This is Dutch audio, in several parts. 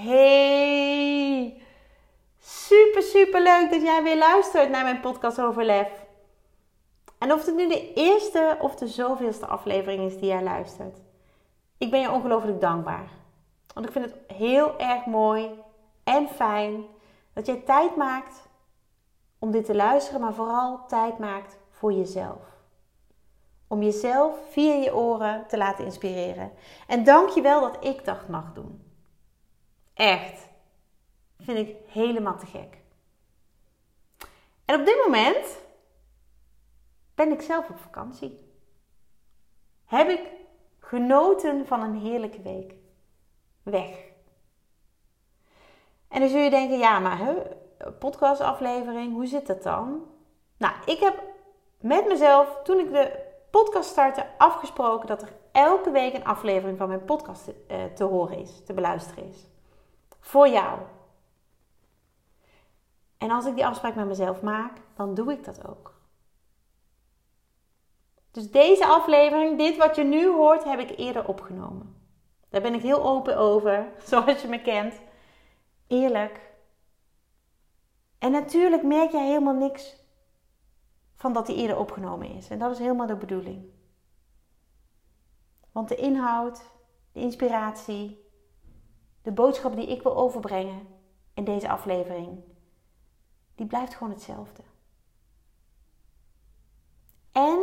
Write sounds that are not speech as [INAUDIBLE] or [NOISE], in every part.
Hey! Super, super leuk dat jij weer luistert naar mijn podcast over lef. En of het nu de eerste of de zoveelste aflevering is die jij luistert. Ik ben je ongelooflijk dankbaar. Want ik vind het heel erg mooi en fijn dat jij tijd maakt om dit te luisteren, maar vooral tijd maakt voor jezelf. Om jezelf via je oren te laten inspireren. En dank je wel dat ik dat mag doen. Echt. Vind ik helemaal te gek. En op dit moment ben ik zelf op vakantie. Heb ik genoten van een heerlijke week. Weg. En dan zul je denken, ja, maar hè, podcastaflevering, hoe zit dat dan? Nou, ik heb met mezelf, toen ik de podcast startte, afgesproken dat er elke week een aflevering van mijn podcast te, uh, te horen is, te beluisteren is. Voor jou. En als ik die afspraak met mezelf maak, dan doe ik dat ook. Dus deze aflevering, dit wat je nu hoort, heb ik eerder opgenomen. Daar ben ik heel open over, [LAUGHS] zoals je me kent. Eerlijk. En natuurlijk merk jij helemaal niks van dat die eerder opgenomen is. En dat is helemaal de bedoeling. Want de inhoud, de inspiratie, de boodschap die ik wil overbrengen in deze aflevering, die blijft gewoon hetzelfde. En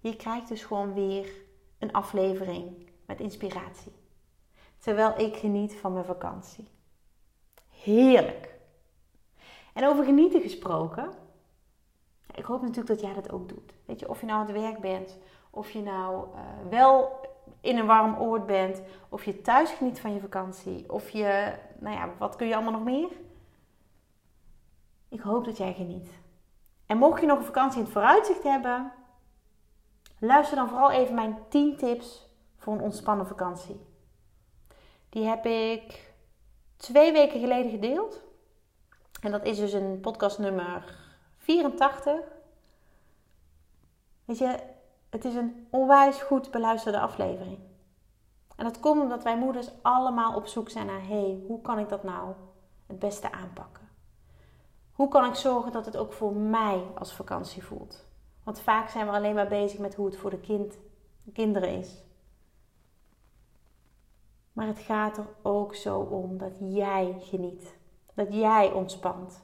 je krijgt dus gewoon weer een aflevering met inspiratie. Terwijl ik geniet van mijn vakantie. Heerlijk. En over genieten gesproken. Ik hoop natuurlijk dat jij dat ook doet. Weet je, of je nou aan het werk bent, of je nou uh, wel in een warm oord bent, of je thuis geniet van je vakantie, of je, nou ja, wat kun je allemaal nog meer? Ik hoop dat jij geniet. En mocht je nog een vakantie in het vooruitzicht hebben, luister dan vooral even mijn 10 tips voor een ontspannen vakantie. Die heb ik twee weken geleden gedeeld. En dat is dus een podcast nummer 84. Weet je, het is een onwijs goed beluisterde aflevering. En dat komt omdat wij moeders allemaal op zoek zijn naar: hé, hey, hoe kan ik dat nou het beste aanpakken? Hoe kan ik zorgen dat het ook voor mij als vakantie voelt? Want vaak zijn we alleen maar bezig met hoe het voor de, kind, de kinderen is. Maar het gaat er ook zo om dat jij geniet. Dat jij ontspant.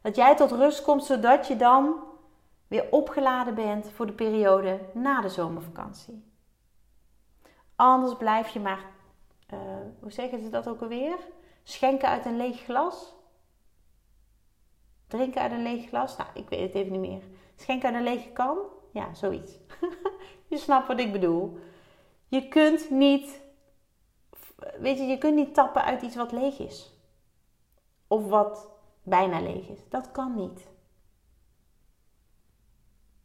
Dat jij tot rust komt zodat je dan weer opgeladen bent voor de periode na de zomervakantie. Anders blijf je maar, uh, hoe zeggen ze dat ook alweer? Schenken uit een leeg glas. Drinken uit een leeg glas? Nou, ik weet het even niet meer. Schenken uit een lege kan? Ja, zoiets. [LAUGHS] je snapt wat ik bedoel. Je kunt niet, weet je, je kunt niet tappen uit iets wat leeg is. Of wat bijna leeg is. Dat kan niet.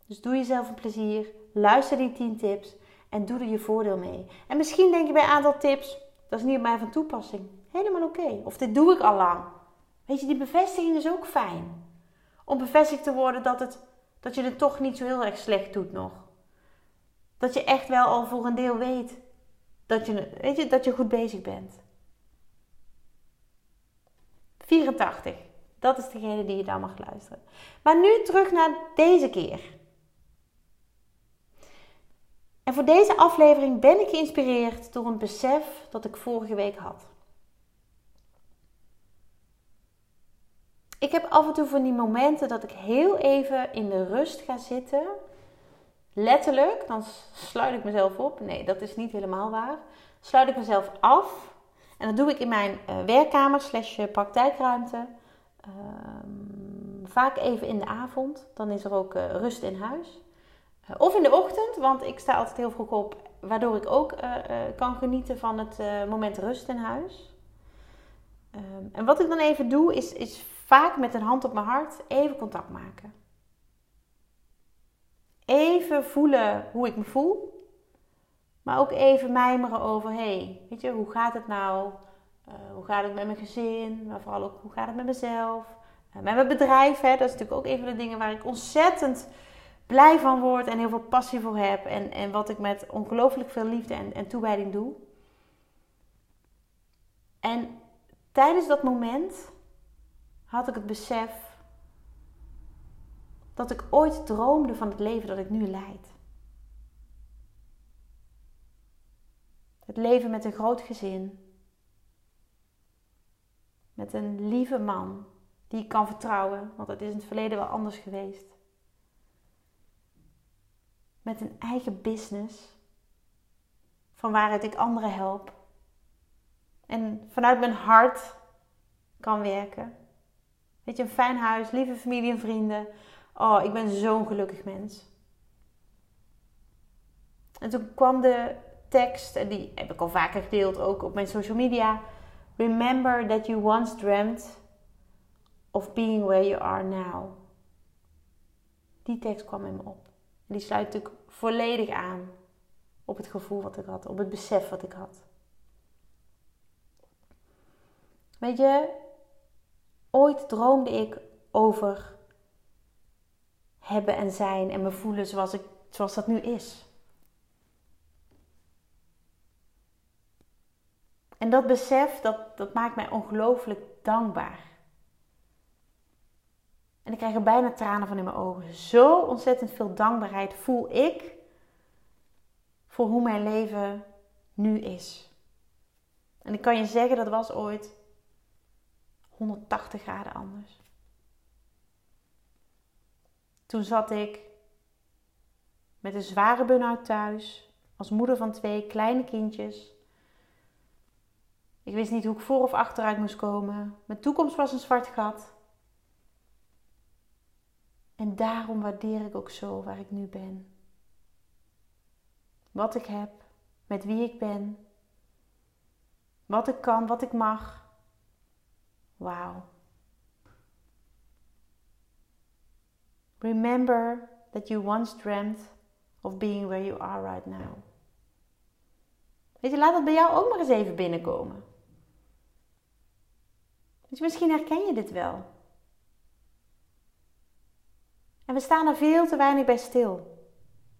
Dus doe jezelf een plezier, luister die 10 tips en doe er je voordeel mee. En misschien denk je bij een aantal tips, dat is niet op mij van toepassing. Helemaal oké. Of dit doe ik al lang. Weet je, die bevestiging is ook fijn. Om bevestigd te worden dat, het, dat je het toch niet zo heel erg slecht doet nog. Dat je echt wel al voor een deel weet dat je, weet je, dat je goed bezig bent. 84. Dat is degene die je dan mag luisteren. Maar nu terug naar deze keer. En voor deze aflevering ben ik geïnspireerd door een besef dat ik vorige week had. Ik heb af en toe van die momenten dat ik heel even in de rust ga zitten. Letterlijk, dan sluit ik mezelf op. Nee, dat is niet helemaal waar. Sluit ik mezelf af. En dat doe ik in mijn uh, werkkamer slash praktijkruimte. Ehm, vaak even in de avond. Dan is er ook uh, rust in huis. Eh, of in de ochtend, want ik sta altijd heel vroeg op, waardoor ik ook uh, uh, kan genieten van het moment rust in huis. Ehm, en wat ik dan even doe, is, is vaak met een hand op mijn hart even contact maken. Even voelen hoe ik me voel. Maar ook even mijmeren over, hey, weet je, hoe gaat het nou? Hoe gaat het met mijn gezin? Maar vooral ook, hoe gaat het met mezelf? Met mijn bedrijf, hè? dat is natuurlijk ook een van de dingen waar ik ontzettend blij van word en heel veel passie voor heb. En, en wat ik met ongelooflijk veel liefde en, en toewijding doe. En tijdens dat moment had ik het besef dat ik ooit droomde van het leven dat ik nu leid. Het leven met een groot gezin. Met een lieve man die ik kan vertrouwen, want het is in het verleden wel anders geweest. Met een eigen business van waaruit ik anderen help. En vanuit mijn hart kan werken. Weet je, een fijn huis, lieve familie en vrienden. Oh, ik ben zo'n gelukkig mens. En toen kwam de tekst, en die heb ik al vaker gedeeld, ook op mijn social media. Remember that you once dreamt of being where you are now. Die tekst kwam in me op. En die sluit natuurlijk volledig aan op het gevoel wat ik had, op het besef wat ik had. Weet je, ooit droomde ik over hebben en zijn en me voelen zoals, ik, zoals dat nu is. En dat besef, dat, dat maakt mij ongelooflijk dankbaar. En ik krijg er bijna tranen van in mijn ogen. Zo ontzettend veel dankbaarheid voel ik voor hoe mijn leven nu is. En ik kan je zeggen, dat was ooit 180 graden anders. Toen zat ik met een zware burn-out thuis, als moeder van twee kleine kindjes. Ik wist niet hoe ik voor of achteruit moest komen. Mijn toekomst was een zwart gat. En daarom waardeer ik ook zo waar ik nu ben. Wat ik heb, met wie ik ben, wat ik kan, wat ik mag. Wauw. Remember that you once dreamt of being where you are right now. Weet je, laat het bij jou ook maar eens even binnenkomen. Dus misschien herken je dit wel. En we staan er veel te weinig bij stil.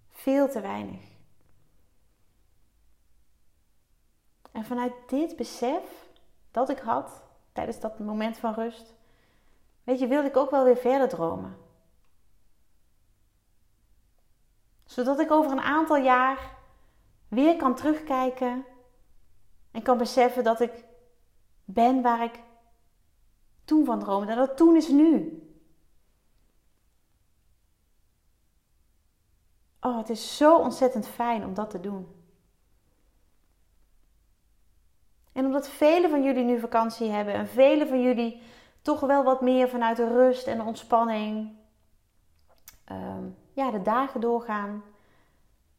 Veel te weinig. En vanuit dit besef dat ik had tijdens dat moment van rust, weet je, wilde ik ook wel weer verder dromen. Zodat ik over een aantal jaar weer kan terugkijken en kan beseffen dat ik ben waar ik toen van droomde. En dat toen is nu. Oh, het is zo ontzettend fijn om dat te doen. En omdat velen van jullie nu vakantie hebben en velen van jullie toch wel wat meer vanuit de rust en de ontspanning ehm, ja, de dagen doorgaan,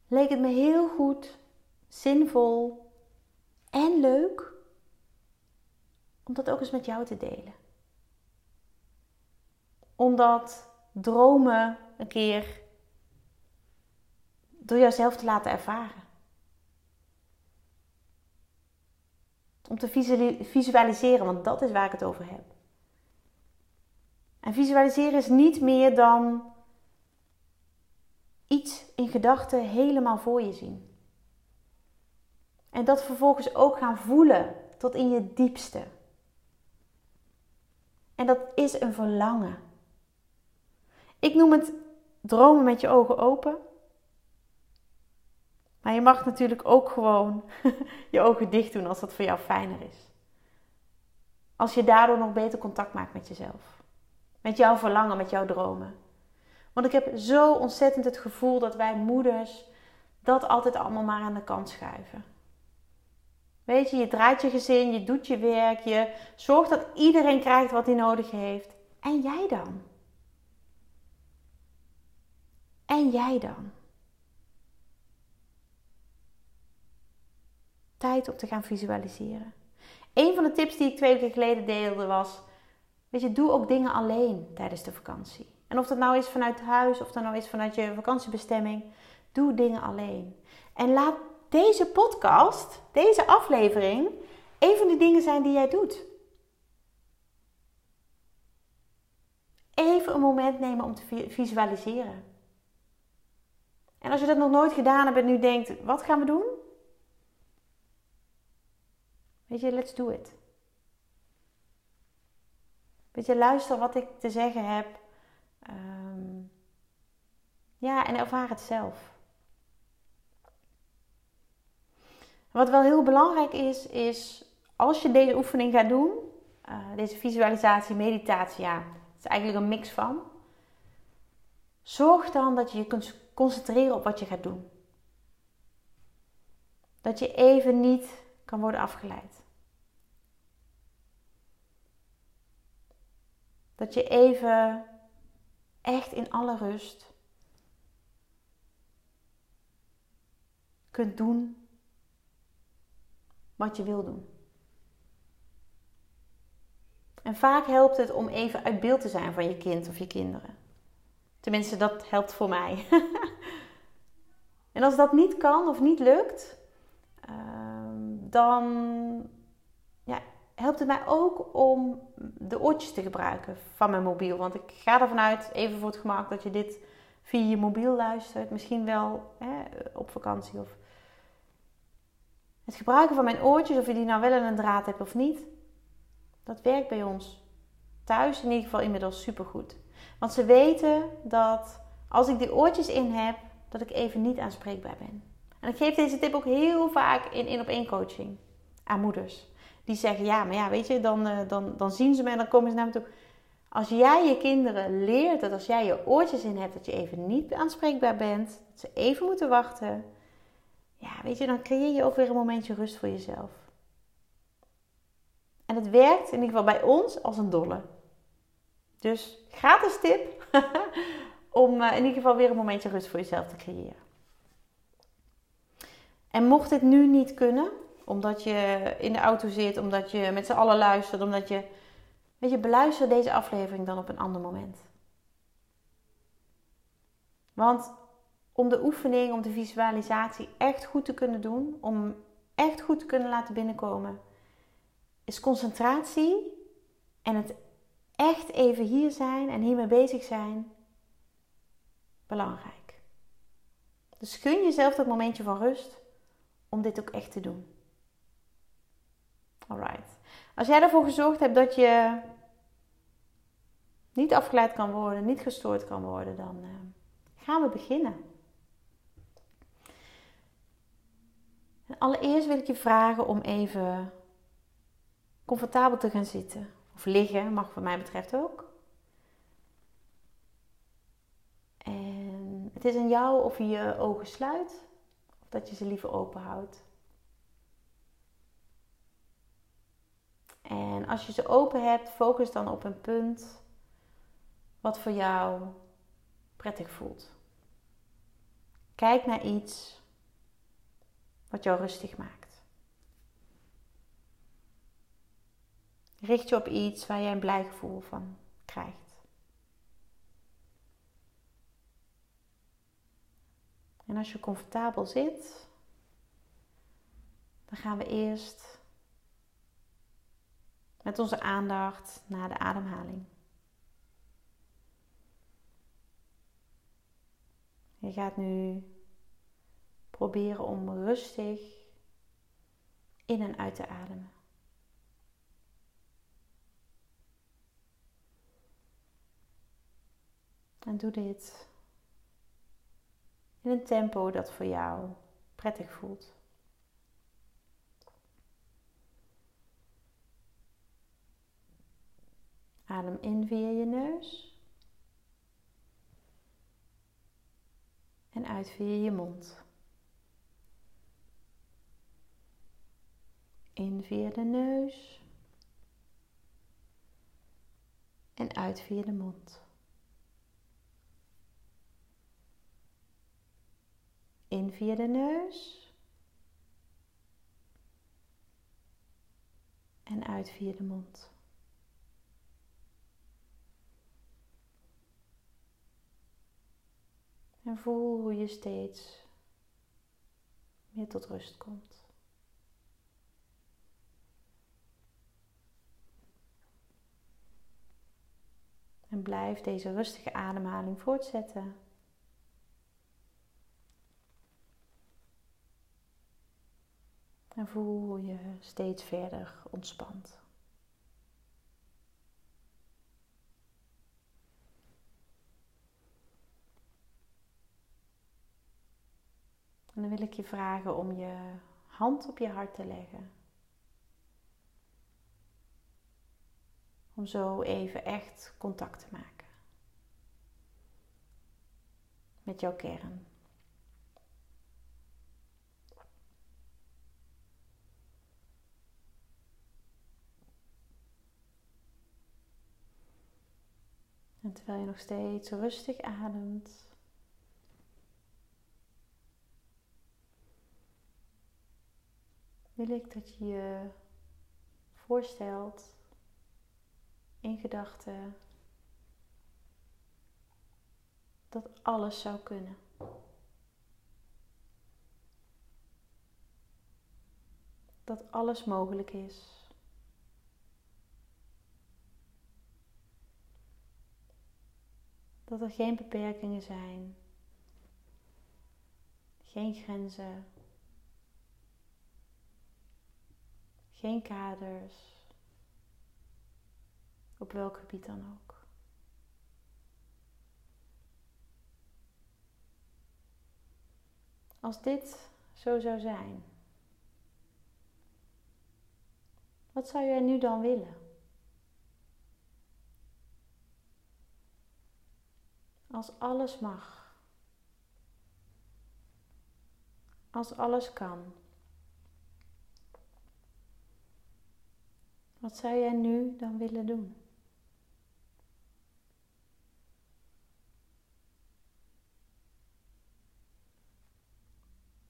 leek het me heel goed, zinvol en leuk om dat ook eens met jou te delen. Omdat dromen een keer door jouzelf te laten ervaren. Om te visualiseren, want dat is waar ik het over heb. En visualiseren is niet meer dan iets in gedachten helemaal voor je zien. En dat vervolgens ook gaan voelen tot in je diepste. En dat is een verlangen. Ik noem het dromen met je ogen open. Maar je mag natuurlijk ook gewoon [LAUGHS] je ogen dicht doen als dat voor jou fijner is. Als je daardoor nog beter contact maakt met jezelf. Met jouw verlangen, met jouw dromen. Want ik heb zo ontzettend het gevoel dat wij moeders dat altijd allemaal maar aan de kant schuiven. Weet je, je draait je gezin, je doet je werk, je zorgt dat iedereen krijgt wat hij nodig heeft. En jij dan? En jij dan? Tijd om te gaan visualiseren. Een van de tips die ik twee weken geleden deelde was: Weet je, doe ook dingen alleen tijdens de vakantie. En of dat nou is vanuit huis of dat nou is vanuit je vakantiebestemming, doe dingen alleen. En laat deze podcast, deze aflevering, een van de dingen zijn die jij doet. Even een moment nemen om te visualiseren. En als je dat nog nooit gedaan hebt en nu denkt, wat gaan we doen? Weet je, let's do it. Weet je, luister wat ik te zeggen heb. Ehm, ja, en ervaar het zelf. Wat wel heel belangrijk is, is als je deze oefening gaat doen, uh, deze visualisatie, meditatie, ja, het is eigenlijk een mix van. Zorg dan dat je je kunt concentreren op wat je gaat doen. Dat je even niet kan worden afgeleid. Dat je even echt in alle rust kunt doen wat je wil doen. En vaak helpt het om even uit beeld te zijn van je kind of je kinderen. Tenminste, dat helpt voor mij. [LAUGHS] en als dat niet kan of niet lukt, ehm, dan ja, helpt het mij ook om de oortjes te gebruiken van mijn mobiel. Want ik ga ervan uit, even voor het gemak, dat je dit via je mobiel luistert. Misschien wel hè, op vakantie. Of... Het gebruiken van mijn oortjes, of je die nou wel in een draad hebt of niet, dat werkt bij ons thuis in ieder geval inmiddels supergoed. Want ze weten dat als ik die oortjes in heb, dat ik even niet aanspreekbaar ben. En ik geef deze tip ook heel vaak in één op één coaching aan moeders. Die zeggen, ja, maar ja, weet je, dan, uh, dan, dan zien ze me en dan komen ze naar me toe. Als jij je kinderen leert dat als jij je oortjes in hebt, dat je even niet aanspreekbaar bent, dat ze even moeten wachten. Ja, weet je, dan creëer je ook weer een momentje rust voor jezelf. En het werkt in ieder geval bij ons als een dolle. Dus gratis tip [LAUGHS] om uh, in ieder geval weer een momentje rust voor jezelf te creëren. En mocht dit nu niet kunnen, omdat je in de auto zit, omdat je met z'n allen luistert, omdat je. Weet je, beluister deze aflevering dan op een ander moment. Want om de oefening, om de visualisatie echt goed te kunnen doen, om echt goed te kunnen laten binnenkomen, is concentratie en het echt even hier zijn en hiermee bezig zijn belangrijk. Dus gun jezelf dat momentje van rust om dit ook echt te doen. Als jij ervoor gezorgd hebt dat je niet afgeleid kan worden, niet gestoord kan worden, dan uh, gaan we beginnen. En allereerst wil ik je vragen om even comfortabel te gaan zitten. Of liggen, mag wat mij betreft ook. En het is aan jou of je je ogen sluit of dat je ze liever open houdt. En als je ze open hebt, focus dan op een punt wat voor jou prettig voelt. Kijk naar iets wat jou rustig maakt. Richt je op iets waar jij een blij gevoel van krijgt. En als je comfortabel zit, dan gaan we eerst met onze aandacht naar de ademhaling. Je gaat nu proberen om rustig in en uit te ademen. En doe dit in een tempo dat voor jou prettig voelt. Adem in via je neus. En uit via je mond. In via de neus. En uit via de mond. In via de neus. En uit via de mond. En voel hoe je steeds meer tot rust komt. En blijf deze rustige ademhaling voortzetten. En voel hoe je steeds verder ontspant. En dan wil ik je vragen om je hand op je hart te leggen. Om zo even echt contact te maken met jouw kern. En terwijl je nog steeds rustig ademt, wil ik dat je je voorstelt in gedachten dat alles zou kunnen. Dat alles mogelijk is. Dat er geen beperkingen zijn, geen grenzen, geen kaders, op welk gebied dan ook. Als dit zo zou zijn, wat zou jij nu dan willen? Als alles mag. Als alles kan. Wat zou jij nu dan willen doen?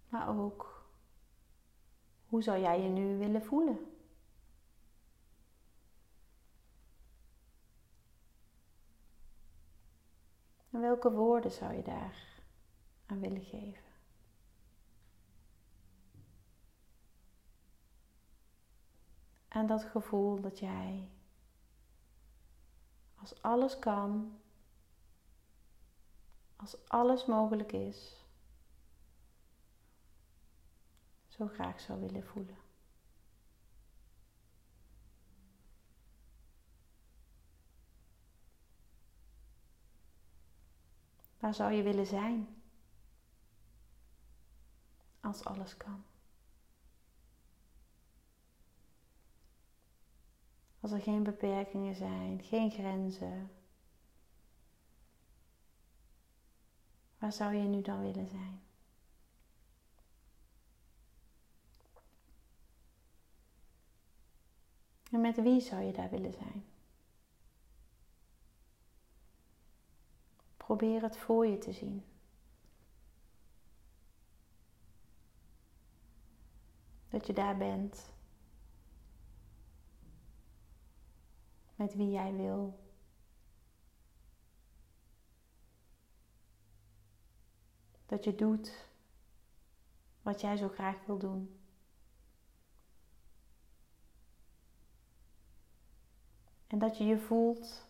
Maar ook, hoe zou jij je nu willen voelen? En welke woorden zou je daar aan willen geven? En dat gevoel dat jij, als alles kan, als alles mogelijk is, zo graag zou willen voelen. Waar zou je willen zijn als alles kan? Als er geen beperkingen zijn, geen grenzen. Waar zou je nu dan willen zijn? En met wie zou je daar willen zijn? Probeer het voor je te zien. Dat je daar bent. Met wie jij wil. Dat je doet wat jij zo graag wil doen. En dat je je voelt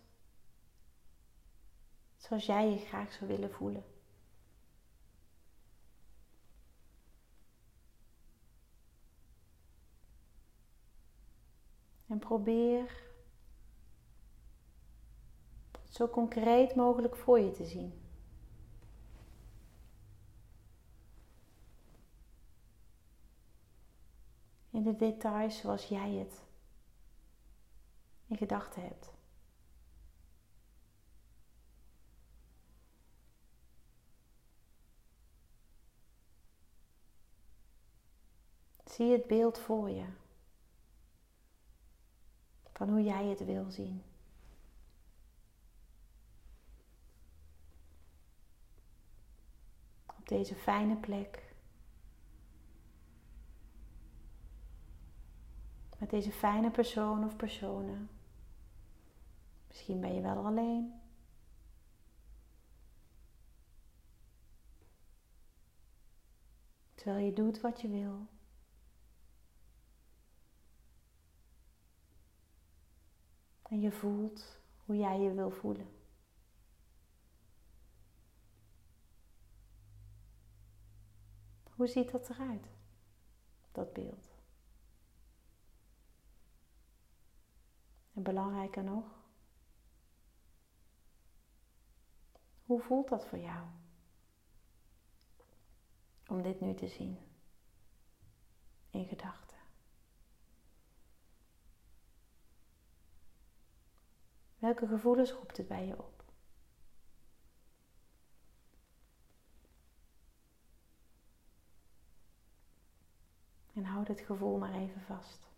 zoals jij je graag zou willen voelen. En probeer zo concreet mogelijk voor je te zien. In de details zoals jij het in gedachten hebt. Zie het beeld voor je. Van hoe jij het wil zien. Op deze fijne plek. met deze fijne persoon of personen. Misschien ben je wel alleen. Terwijl je doet wat je wil. En je voelt hoe jij je wil voelen. Hoe ziet dat eruit, dat beeld? En belangrijker nog, hoe voelt dat voor jou? Om dit nu te zien in gedachten. Welke gevoelens roept het bij je op? En houd het gevoel maar even vast.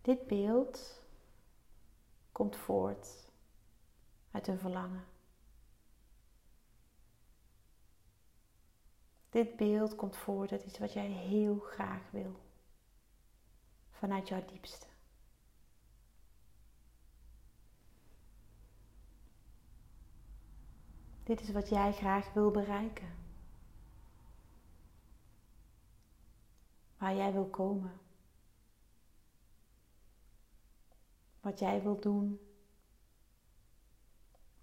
Dit beeld komt voort uit een verlangen. Dit beeld komt voort uit iets wat jij heel graag wil. Vanuit jouw diepste. Dit is wat jij graag wil bereiken. Waar jij wil komen. Wat jij wil doen.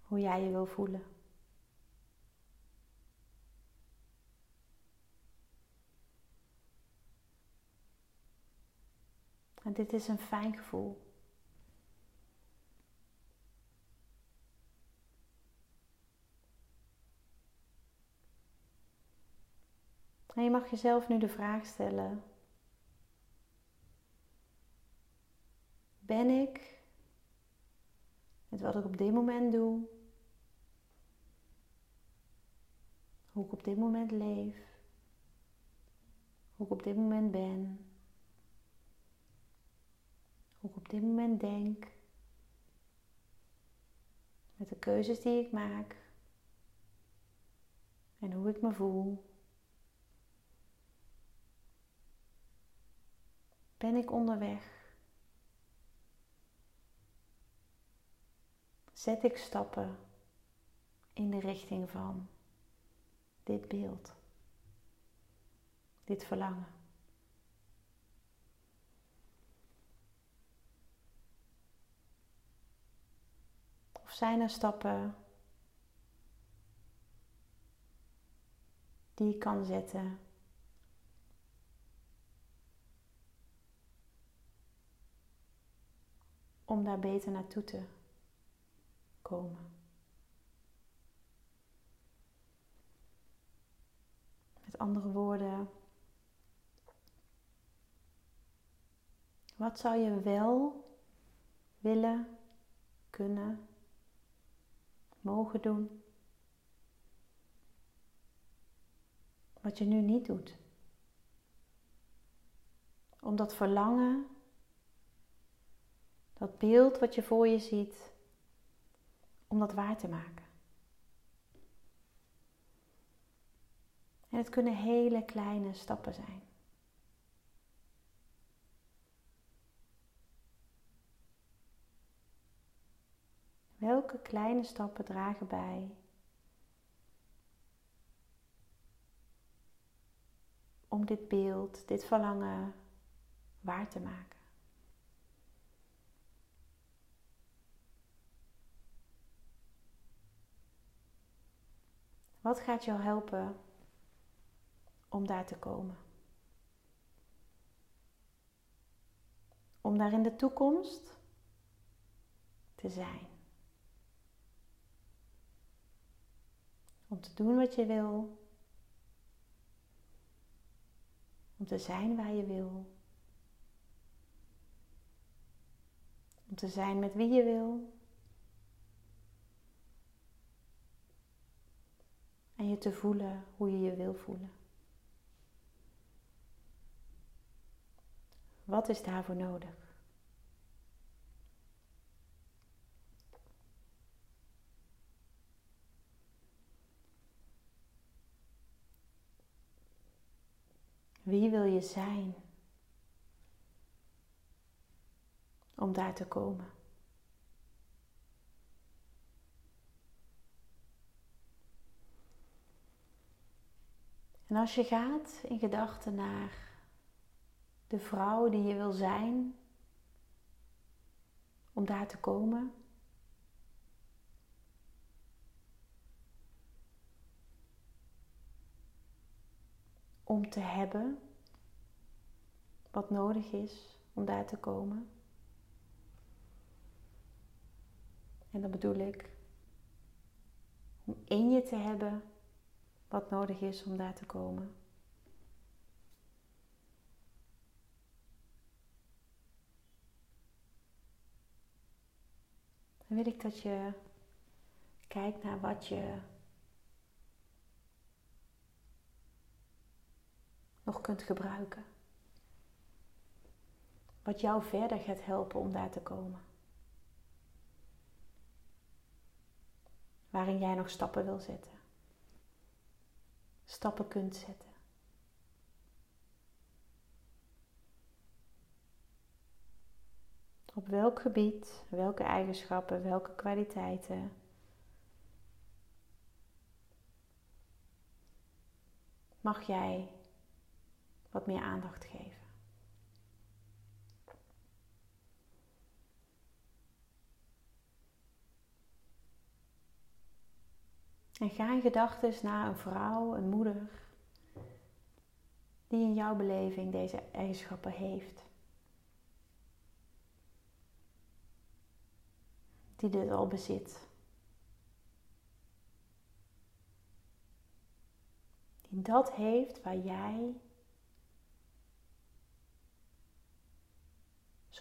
Hoe jij je wil voelen. En dit is een fijn gevoel. En je mag jezelf nu de vraag stellen: Ben ik met wat ik op dit moment doe, hoe ik op dit moment leef, hoe ik op dit moment ben, hoe ik op dit moment denk, met de keuzes die ik maak en hoe ik me voel. Ben ik onderweg? Zet ik stappen in de richting van dit beeld, dit verlangen? Zijn er stappen die ik kan zetten om daar beter naartoe te komen. Met andere woorden, wat zou je wel willen, kunnen mogen doen. Wat je nu niet doet. Om dat verlangen, dat beeld wat je voor je ziet, om dat waar te maken. En het kunnen hele kleine stappen zijn. Welke kleine stappen dragen bij om dit beeld, dit verlangen waar te maken? Wat gaat jou helpen om daar te komen? Om daar in de toekomst te zijn. Om te doen wat je wil. Om te zijn waar je wil. Om te zijn met wie je wil. En je te voelen hoe je je wil voelen. Wat is daarvoor nodig? Wie wil je zijn om daar te komen? En als je gaat in gedachten naar de vrouw die je wil zijn om daar te komen, om te hebben wat nodig is om daar te komen. En dan bedoel ik om in je te hebben wat nodig is om daar te komen. Dan wil ik dat je kijkt naar wat je nog kunt gebruiken. Wat jou verder gaat helpen om daar te komen. Waarin jij nog stappen wil zetten. Stappen kunt zetten. Op welk gebied, welke eigenschappen, welke kwaliteiten mag jij wat meer aandacht geven. En ga in gedachten naar een vrouw, een moeder, die in jouw beleving deze eigenschappen heeft. Die dit al bezit. Die dat heeft waar jij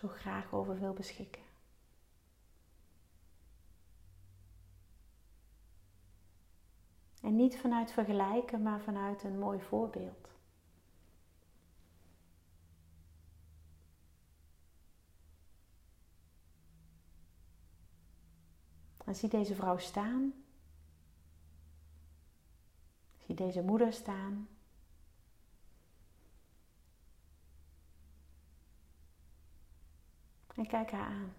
graag over wil beschikken. En niet vanuit vergelijken, maar vanuit een mooi voorbeeld. En zie deze vrouw staan. Zie deze moeder staan. En kijk haar aan.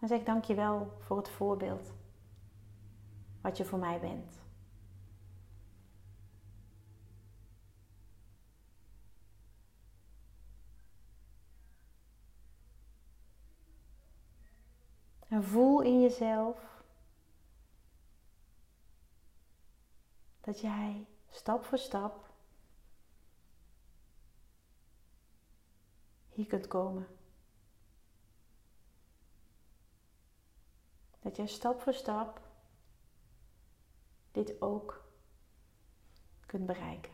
En zeg dankjewel voor het voorbeeld wat je voor mij bent. En voel in jezelf dat jij stap voor stap hier kunt komen. Dat jij stap voor stap dit ook kunt bereiken.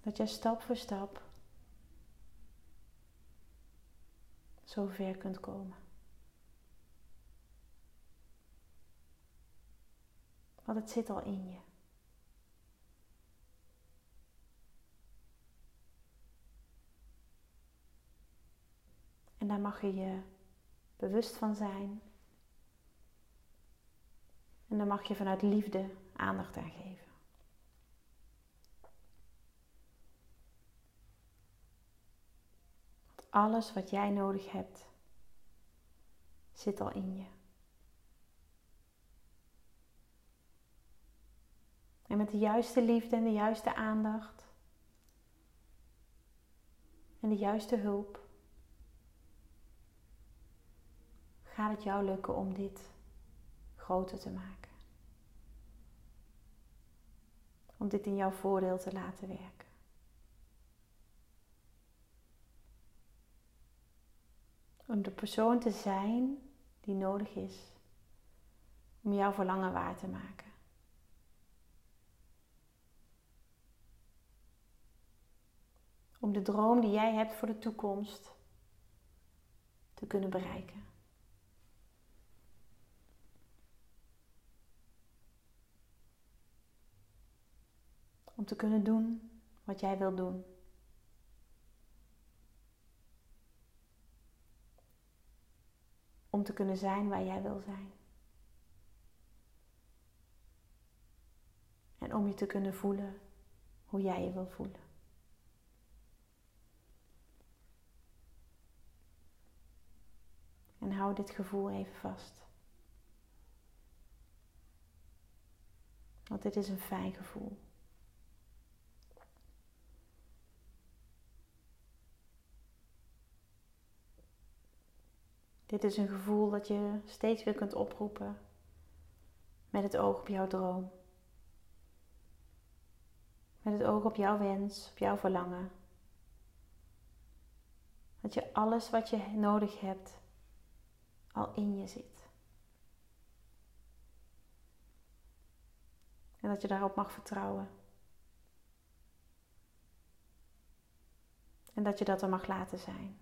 Dat jij stap voor stap zo ver kunt komen. Want het zit al in je. En daar mag je je bewust van zijn. En daar mag je vanuit liefde aandacht aan geven. Alles wat jij nodig hebt, zit al in je. En met de juiste liefde en de juiste aandacht en de juiste hulp gaat het jou lukken om dit groter te maken. Om dit in jouw voordeel te laten werken. Om de persoon te zijn die nodig is om jouw verlangen waar te maken. om de droom die jij hebt voor de toekomst te kunnen bereiken. Om te kunnen doen wat jij wil doen. Om te kunnen zijn waar jij wil zijn. En om je te kunnen voelen hoe jij je wil voelen. En hou dit gevoel even vast. Want dit is een fijn gevoel. Dit is een gevoel dat je steeds weer kunt oproepen met het oog op jouw droom. Met het oog op jouw wens, op jouw verlangen. Dat je alles wat je nodig hebt al in je zit. En dat je daarop mag vertrouwen. En dat je dat er mag laten zijn.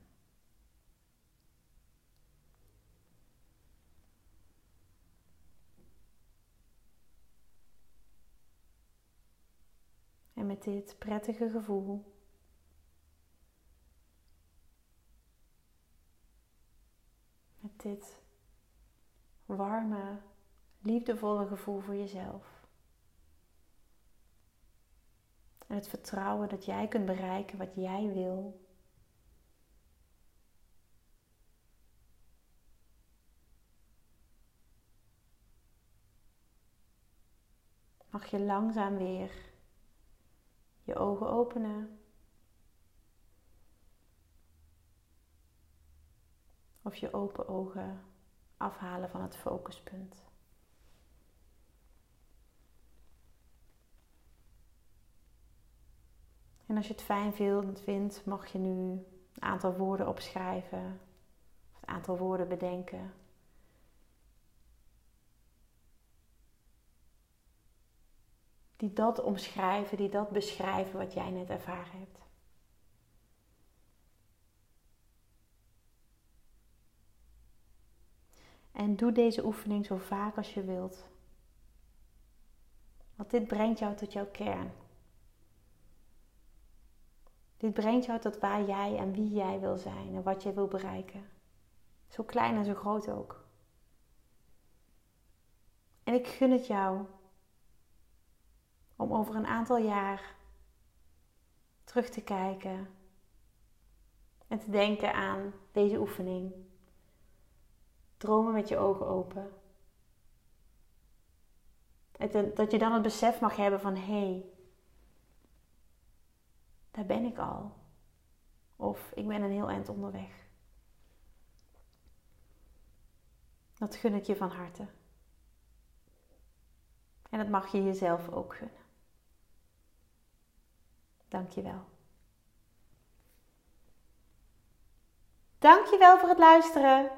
En met dit prettige gevoel dit warme, liefdevolle gevoel voor jezelf. En het vertrouwen dat jij kunt bereiken wat jij wil. Mag je langzaam weer je ogen openen. Of je open ogen afhalen van het focuspunt. En als je het fijn vindt, mag je nu een aantal woorden opschrijven. Of een aantal woorden bedenken. Die dat omschrijven, die dat beschrijven wat jij net ervaren hebt. En doe deze oefening zo vaak als je wilt. Want dit brengt jou tot jouw kern. Dit brengt jou tot waar jij en wie jij wil zijn en wat jij wil bereiken. Zo klein en zo groot ook. En ik gun het jou om over een aantal jaar terug te kijken en te denken aan deze oefening. Dromen met je ogen open. En dat je dan het besef mag hebben van hé, hey, daar ben ik al. Of ik ben een heel eind onderweg. Dat gun ik je van harte. En dat mag je jezelf ook gunnen. Dankjewel. Dankjewel voor het luisteren.